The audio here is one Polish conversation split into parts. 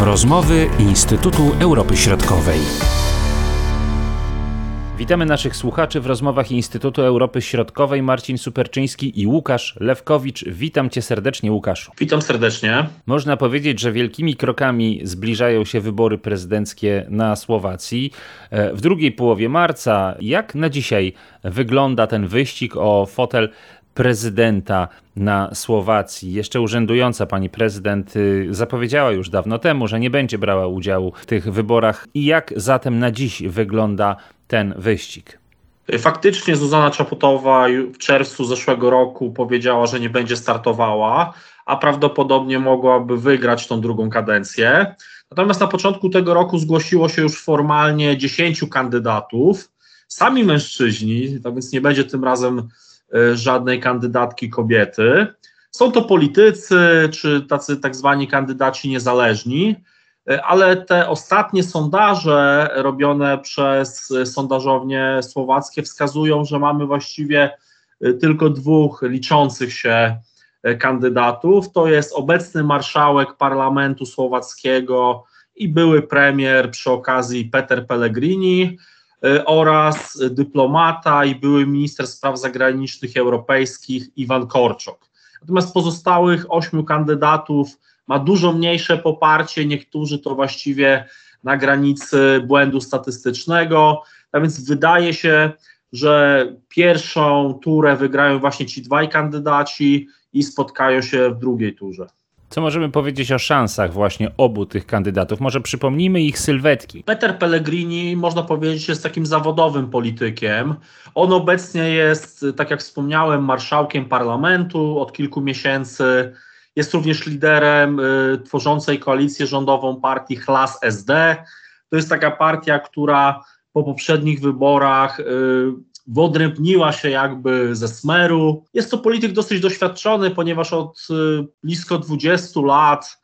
Rozmowy Instytutu Europy Środkowej. Witamy naszych słuchaczy w rozmowach Instytutu Europy Środkowej. Marcin Superczyński i Łukasz Lewkowicz. Witam cię serdecznie, Łukaszu. Witam serdecznie. Można powiedzieć, że wielkimi krokami zbliżają się wybory prezydenckie na Słowacji. E, w drugiej połowie marca, jak na dzisiaj wygląda ten wyścig o fotel prezydenta na Słowacji. Jeszcze urzędująca pani prezydent y, zapowiedziała już dawno temu, że nie będzie brała udziału w tych wyborach. I jak zatem na dziś wygląda ten wyścig? Faktycznie Zuzana Czaputowa w czerwcu zeszłego roku powiedziała, że nie będzie startowała, a prawdopodobnie mogłaby wygrać tą drugą kadencję. Natomiast na początku tego roku zgłosiło się już formalnie 10 kandydatów, sami mężczyźni, więc nie będzie tym razem żadnej kandydatki kobiety. Są to politycy, czy tacy tak zwani kandydaci niezależni. E, ale te ostatnie sondaże robione przez sondażownie słowackie wskazują, że mamy właściwie e, tylko dwóch liczących się e, kandydatów. To jest obecny marszałek parlamentu słowackiego i były premier przy okazji Peter Pellegrini oraz dyplomata i były minister spraw zagranicznych europejskich Iwan Korczok. Natomiast pozostałych ośmiu kandydatów ma dużo mniejsze poparcie, niektórzy to właściwie na granicy błędu statystycznego, a więc wydaje się, że pierwszą turę wygrają właśnie ci dwaj kandydaci i spotkają się w drugiej turze. Co możemy powiedzieć o szansach właśnie obu tych kandydatów? Może przypomnijmy ich sylwetki. Peter Pellegrini, można powiedzieć, jest takim zawodowym politykiem. On obecnie jest, tak jak wspomniałem, marszałkiem parlamentu od kilku miesięcy jest również liderem y, tworzącej koalicję rządową partii Chlas SD. To jest taka partia, która po poprzednich wyborach y, wyodrębniła się jakby ze smeru. Jest to polityk dosyć doświadczony, ponieważ od y, blisko 20 lat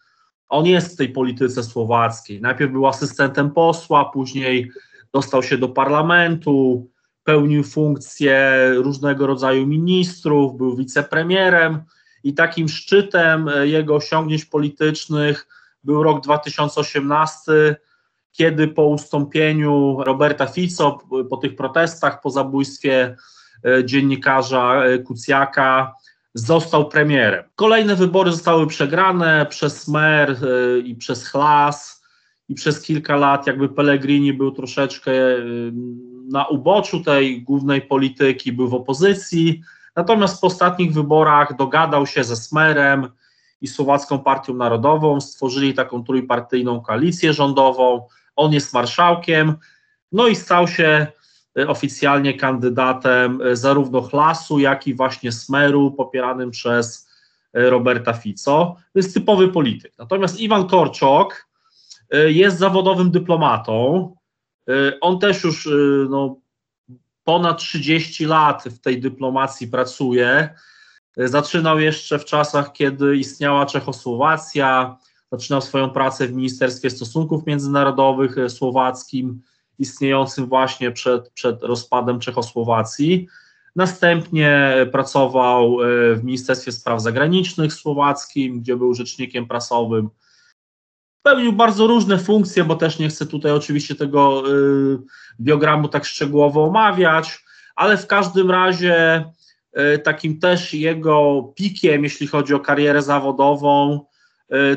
on jest w tej polityce słowackiej. Najpierw był asystentem posła, później dostał się do parlamentu, pełnił funkcje różnego rodzaju ministrów, był wicepremierem i takim szczytem e, jego osiągnięć politycznych był rok 2018, kiedy po ustąpieniu Roberta Fico, po tych protestach, po zabójstwie e, dziennikarza e, Kucjaka, został premierem. Kolejne wybory zostały przegrane przez Mer i przez Chlas i przez kilka lat jakby Pellegrini był troszeczkę na uboczu tej głównej polityki, był w opozycji, Natomiast po ostatnich wyborach dogadał się ze Smerem i Słowacką Partią Narodową, stworzyli taką trójpartyjną koalicję rządową. On jest marszałkiem, no i stał się e, oficjalnie kandydatem e, zarówno Chlasu, jak i właśnie Smeru, popieranym przez e, Roberta Fico. To jest typowy polityk. Natomiast Iwan Korczok jest zawodowym dyplomatą. On też już no, ponad 30 lat w tej dyplomacji pracuje. Zaczynał jeszcze w czasach, kiedy istniała Czechosłowacja, zaczynał swoją pracę w Ministerstwie Stosunków Międzynarodowych słowackim, istniejącym właśnie przed, przed rozpadem Czechosłowacji. Następnie pracował e, w Ministerstwie Spraw Zagranicznych słowackim, gdzie był rzecznikiem prasowym pełnił bardzo różne funkcje, bo też nie chcę tutaj oczywiście tego y, biogramu tak szczegółowo omawiać, ale w każdym razie takim też jego pikiem, jeśli chodzi o karierę zawodową,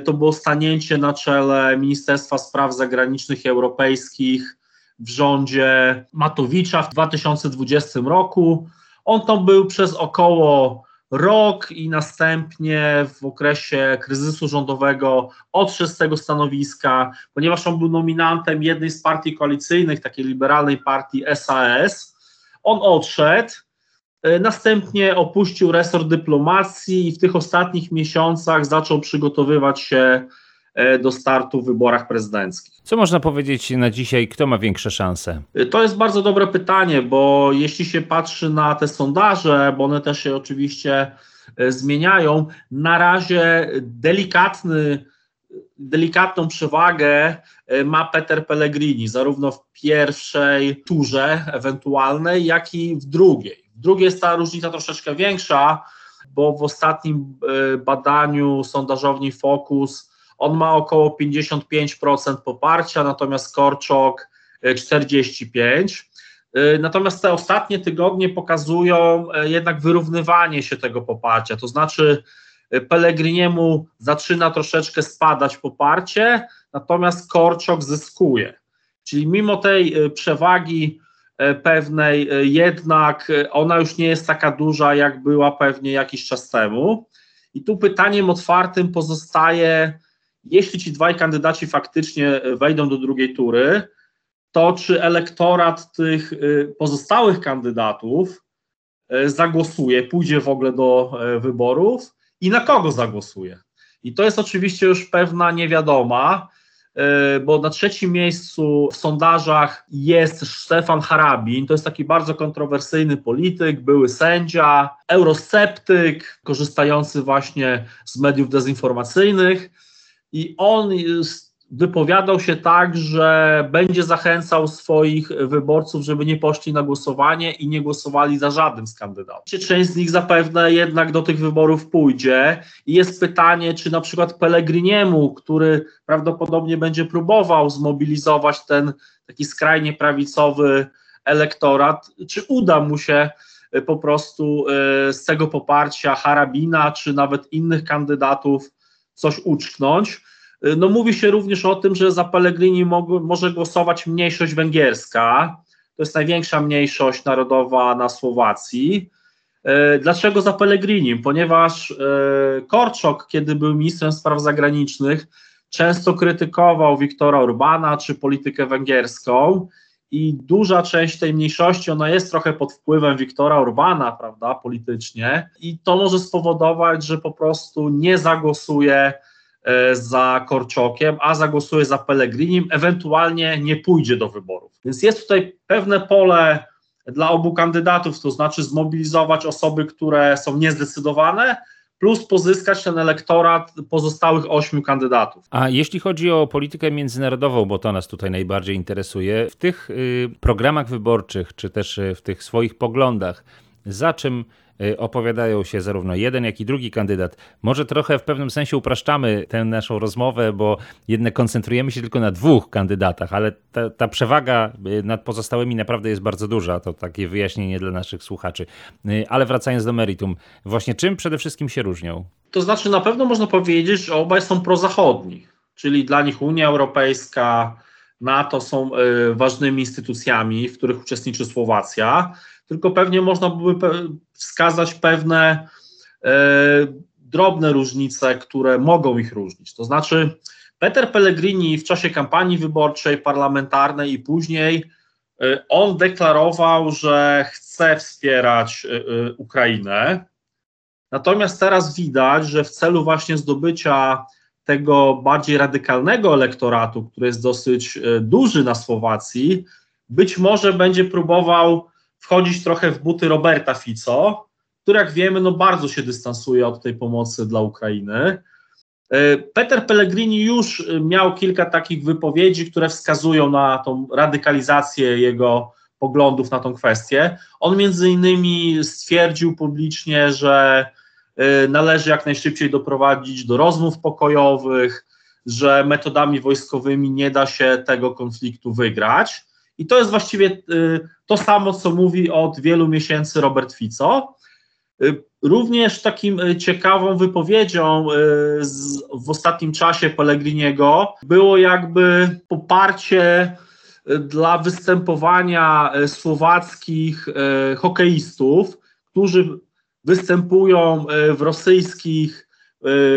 to było stanięcie na czele Ministerstwa Spraw Zagranicznych i Europejskich w rządzie Matowicza w 2020 roku. On tam był przez około rok i następnie w okresie kryzysu rządowego odszedł z tego stanowiska, ponieważ on był nominantem jednej z partii koalicyjnych, takiej liberalnej partii SAS. On odszedł, e, następnie opuścił resort dyplomacji i w tych ostatnich miesiącach zaczął przygotowywać się E, do startu w wyborach prezydenckich. Co można powiedzieć na dzisiaj, kto ma większe szanse? E, to jest bardzo dobre pytanie, bo jeśli się patrzy na te sondaże, bo one też się oczywiście e, zmieniają, na razie delikatny, delikatną przewagę ma Peter Pellegrini, zarówno w pierwszej turze ewentualnej, jak i w drugiej. W drugiej jest ta różnica troszeczkę większa, bo w ostatnim badaniu sondażowni Focus on ma około 55% poparcia, natomiast Korczok 45%. Natomiast te ostatnie tygodnie pokazują jednak wyrównywanie się tego poparcia, to znaczy Pellegriniemu zaczyna troszeczkę spadać poparcie, natomiast Korczok zyskuje. Czyli mimo tej przewagi pewnej, y, jednak ona już nie jest taka duża, jak była pewnie jakiś czas temu. I tu pytaniem otwartym pozostaje, jeśli ci dwaj kandydaci faktycznie wejdą do drugiej tury, to czy elektorat tych pozostałych kandydatów zagłosuje, pójdzie w ogóle do wyborów i na kogo zagłosuje. I to jest oczywiście już pewna niewiadoma, E, bo na trzecim miejscu w sondażach jest Stefan Harabin, to jest taki bardzo kontrowersyjny polityk, były sędzia, eurosceptyk, korzystający właśnie z mediów dezinformacyjnych. I on jest wypowiadał się tak, że będzie zachęcał swoich wyborców, żeby nie poszli na głosowanie i nie głosowali za żadnym z kandydatów. Część z nich zapewne jednak do tych wyborów pójdzie i jest pytanie, czy na przykład Pellegriniemu, który prawdopodobnie będzie próbował zmobilizować ten taki skrajnie prawicowy elektorat, czy uda mu się po prostu e, z tego poparcia Harabina, czy nawet innych kandydatów coś uczknąć Y, no mówi się również o tym, że za Pellegrini może głosować mniejszość węgierska. To jest największa mniejszość narodowa na Słowacji. Y, dlaczego za Pellegrini? Ponieważ y, Korczok, kiedy był ministrem spraw zagranicznych, często krytykował Wiktora Orbana czy politykę węgierską i duża część tej mniejszości, ona jest trochę pod wpływem Wiktora Orbana, prawda, politycznie i to może spowodować, że po prostu nie zagłosuje za Korczokiem, a zagłosuje za Pellegrinim, ewentualnie nie pójdzie do wyborów. Więc jest tutaj pewne pole dla obu kandydatów, to znaczy zmobilizować osoby, które są niezdecydowane, plus pozyskać ten elektorat pozostałych ośmiu kandydatów. A jeśli chodzi o politykę międzynarodową, bo to nas tutaj najbardziej interesuje, w tych y, programach wyborczych, czy też y, w tych swoich poglądach, za czym opowiadają się zarówno jeden, jak i drugi kandydat. Może trochę w pewnym sensie upraszczamy tę naszą rozmowę, bo jednak koncentrujemy się tylko na dwóch kandydatach, ale ta, ta przewaga y, nad pozostałymi naprawdę jest bardzo duża. To takie wyjaśnienie dla naszych słuchaczy. Y, ale wracając do meritum, właśnie czym przede wszystkim się różnią? To znaczy, na pewno można powiedzieć, że obaj są prozachodni, czyli dla nich Unia Europejska, NATO są ważnymi instytucjami, w których uczestniczy Słowacja tylko pewnie można by wskazać pewne e, drobne różnice, które mogą ich różnić. To znaczy, Peter Pellegrini w czasie kampanii wyborczej, parlamentarnej i później, e, on deklarował, że chce wspierać e, Ukrainę. Natomiast teraz widać, że w celu właśnie zdobycia tego bardziej radykalnego elektoratu, który jest dosyć duży na Słowacji, być może będzie próbował wchodzić trochę w buty Roberta Fico, który jak wiemy, no bardzo się dystansuje od tej pomocy dla Ukrainy. E, Peter Pellegrini już miał kilka takich wypowiedzi, które wskazują na tą radykalizację jego poglądów na tą kwestię. On między innymi stwierdził publicznie, że e, należy jak najszybciej doprowadzić do rozmów pokojowych, że metodami wojskowymi nie da się tego konfliktu wygrać. I to jest właściwie y, to samo, co mówi od wielu miesięcy Robert Fico. Y, również takim y, ciekawą wypowiedzią w ostatnim czasie Pellegriniego było jakby poparcie dla występowania słowackich hokeistów, którzy występują w rosyjskich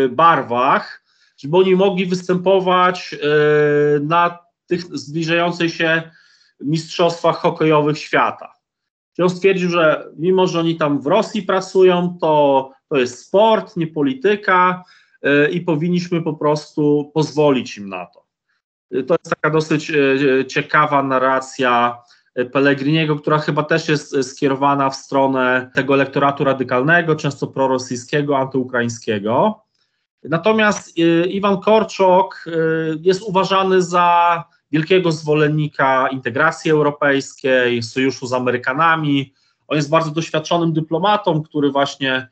barwach, żeby oni mogli występować na tych zbliżającej się mistrzostwach hokejowych świata. Czyli on stwierdził, że mimo, że oni tam w Rosji pracują, to to jest sport, nie polityka yy, i powinniśmy po prostu pozwolić im na to. Yy, to jest taka dosyć yy, ciekawa narracja Pellegriniego, która chyba też jest skierowana w stronę tego elektoratu radykalnego, często prorosyjskiego, antyukraińskiego. Natomiast Iwan Korczok jest uważany za wielkiego zwolennika integracji europejskiej, sojuszu z Amerykanami. On jest bardzo doświadczonym dyplomatą, który właśnie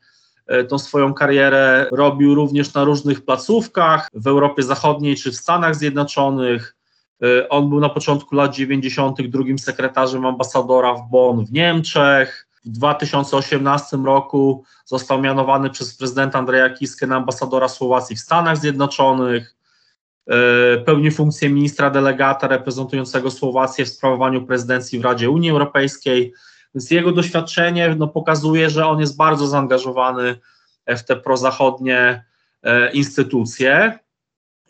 tą swoją karierę robił również na różnych placówkach w Europie Zachodniej czy w Stanach Zjednoczonych. On był na początku lat 90. drugim sekretarzem ambasadora w Bonn w Niemczech. W 2018 roku został mianowany przez prezydenta Andrzeja Kiskę na ambasadora Słowacji w Stanach Zjednoczonych. E, pełni funkcję ministra delegata reprezentującego Słowację w sprawowaniu prezydencji w Radzie Unii Europejskiej. Więc jego doświadczenie no, pokazuje, że on jest bardzo zaangażowany w te prozachodnie e, instytucje.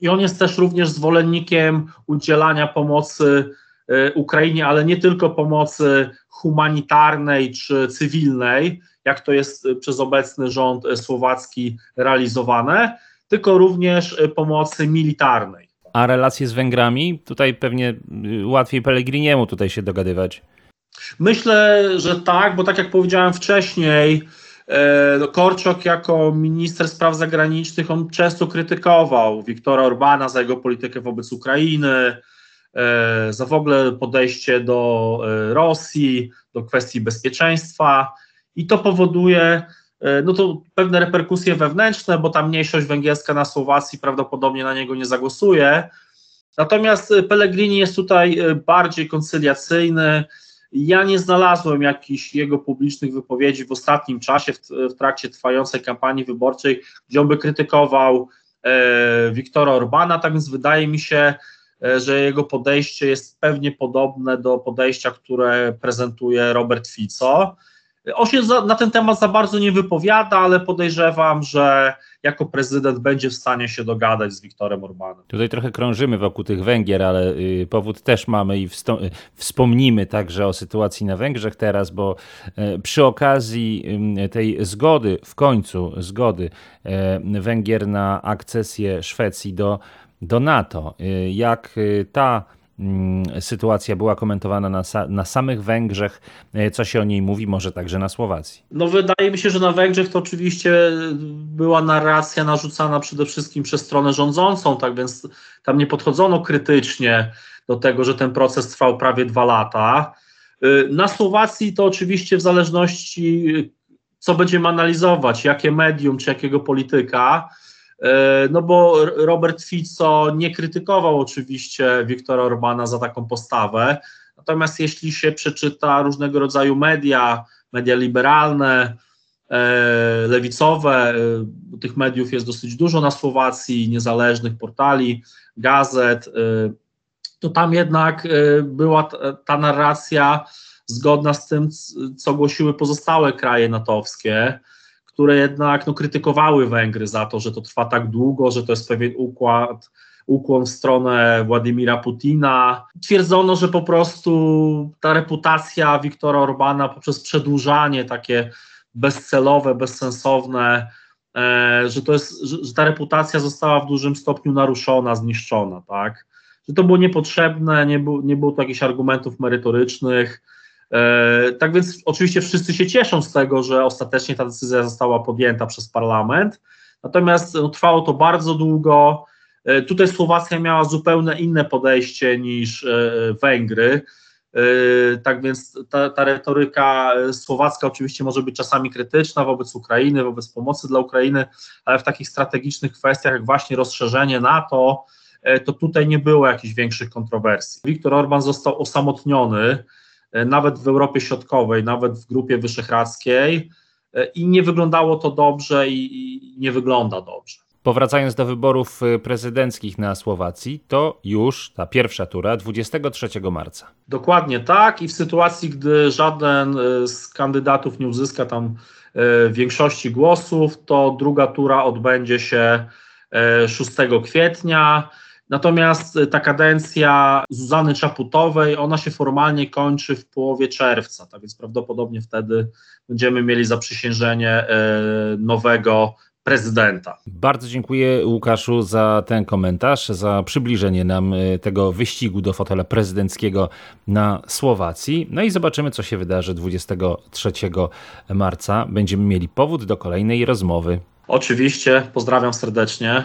I on jest też również zwolennikiem udzielania pomocy e, Ukrainie, ale nie tylko pomocy humanitarnej czy cywilnej, jak to jest przez obecny rząd słowacki realizowane, tylko również y, pomocy militarnej. A relacje z Węgrami? Tutaj pewnie y, łatwiej Pellegriniemu tutaj się dogadywać. Myślę, że tak, bo tak jak powiedziałem wcześniej, e, Korczok jako minister spraw zagranicznych, on często krytykował Wiktora Orbana za jego politykę wobec Ukrainy, e, za w ogóle podejście do e, Rosji, do kwestii bezpieczeństwa i to powoduje, no to pewne reperkusje wewnętrzne, bo ta mniejszość węgierska na Słowacji prawdopodobnie na niego nie zagłosuje. Natomiast Pellegrini jest tutaj e, bardziej koncyliacyjny. Ja nie znalazłem jakichś jego publicznych wypowiedzi w ostatnim czasie, w, trakcie trwającej kampanii wyborczej, gdzie on by krytykował e, Wiktora Orbana, tak więc wydaje mi się, e, że jego podejście jest pewnie podobne do podejścia, które prezentuje Robert Fico. On się za, na ten temat za bardzo nie wypowiada, ale podejrzewam, że jako prezydent będzie w stanie się dogadać z Wiktorem Orbanem. Tutaj trochę krążymy wokół tych Węgier, ale y, powód też mamy i wspomnimy także o sytuacji na Węgrzech teraz, bo y, przy okazji y, tej zgody, w końcu zgody Węgier na akcesję Szwecji do, do NATO, jak ta Mm, sytuacja była komentowana na, na samych Węgrzech. E, co się o niej mówi, może także na Słowacji? No wydaje mi się, że na Węgrzech to oczywiście była narracja narzucana przede wszystkim przez stronę rządzącą, tak więc tam nie podchodzono krytycznie do tego, że ten proces trwał prawie dwa lata. Y, na Słowacji to oczywiście w zależności co będziemy analizować, jakie medium czy jakiego polityka, E, no bo Robert Fico nie krytykował oczywiście Wiktora Orbana za taką postawę, natomiast jeśli się przeczyta różnego rodzaju media, media liberalne, e, lewicowe, e, tych mediów jest dosyć dużo na Słowacji, niezależnych portali, gazet, to tam jednak była ta narracja zgodna z tym, co głosiły pozostałe kraje natowskie, które jednak no, krytykowały Węgry za to, że to trwa tak długo, że to jest pewien układ, ukłon w stronę Władimira Putina. Twierdzono, że po prostu ta reputacja Wiktora Orbana poprzez przedłużanie takie bezcelowe, bezsensowne, e, że, to jest, że, że ta reputacja została w dużym stopniu naruszona, zniszczona, tak? Że to było niepotrzebne, nie, bu, nie było to jakichś argumentów merytorycznych, tak więc oczywiście wszyscy się cieszą z tego, że ostatecznie ta decyzja została podjęta przez parlament, natomiast no, trwało to bardzo długo. E, tutaj Słowacja miała zupełnie inne podejście niż e, Węgry. Tak więc ta, ta retoryka słowacka oczywiście może być czasami krytyczna wobec Ukrainy, wobec pomocy dla Ukrainy, ale w takich strategicznych kwestiach, jak właśnie rozszerzenie NATO, to tutaj nie było jakichś większych kontrowersji. Viktor Orban został osamotniony E, nawet w Europie Środkowej, nawet w Grupie Wyszehradzkiej e, i nie wyglądało to dobrze i, nie wygląda dobrze. Powracając do wyborów e, prezydenckich na Słowacji, to już ta pierwsza tura 23 marca. Dokładnie tak i w sytuacji, gdy żaden z kandydatów nie uzyska tam większości głosów, to druga tura odbędzie się 6 kwietnia. Natomiast y, ta kadencja Zuzany Czaputowej, ona się formalnie kończy w połowie czerwca, tak więc prawdopodobnie wtedy będziemy mieli zaprzysiężenie y, nowego prezydenta. Bardzo dziękuję Łukaszu za ten komentarz, za przybliżenie nam y, tego wyścigu do fotela prezydenckiego na Słowacji. No i zobaczymy, co się wydarzy 23 marca. Będziemy mieli powód do kolejnej rozmowy. Oczywiście, pozdrawiam serdecznie.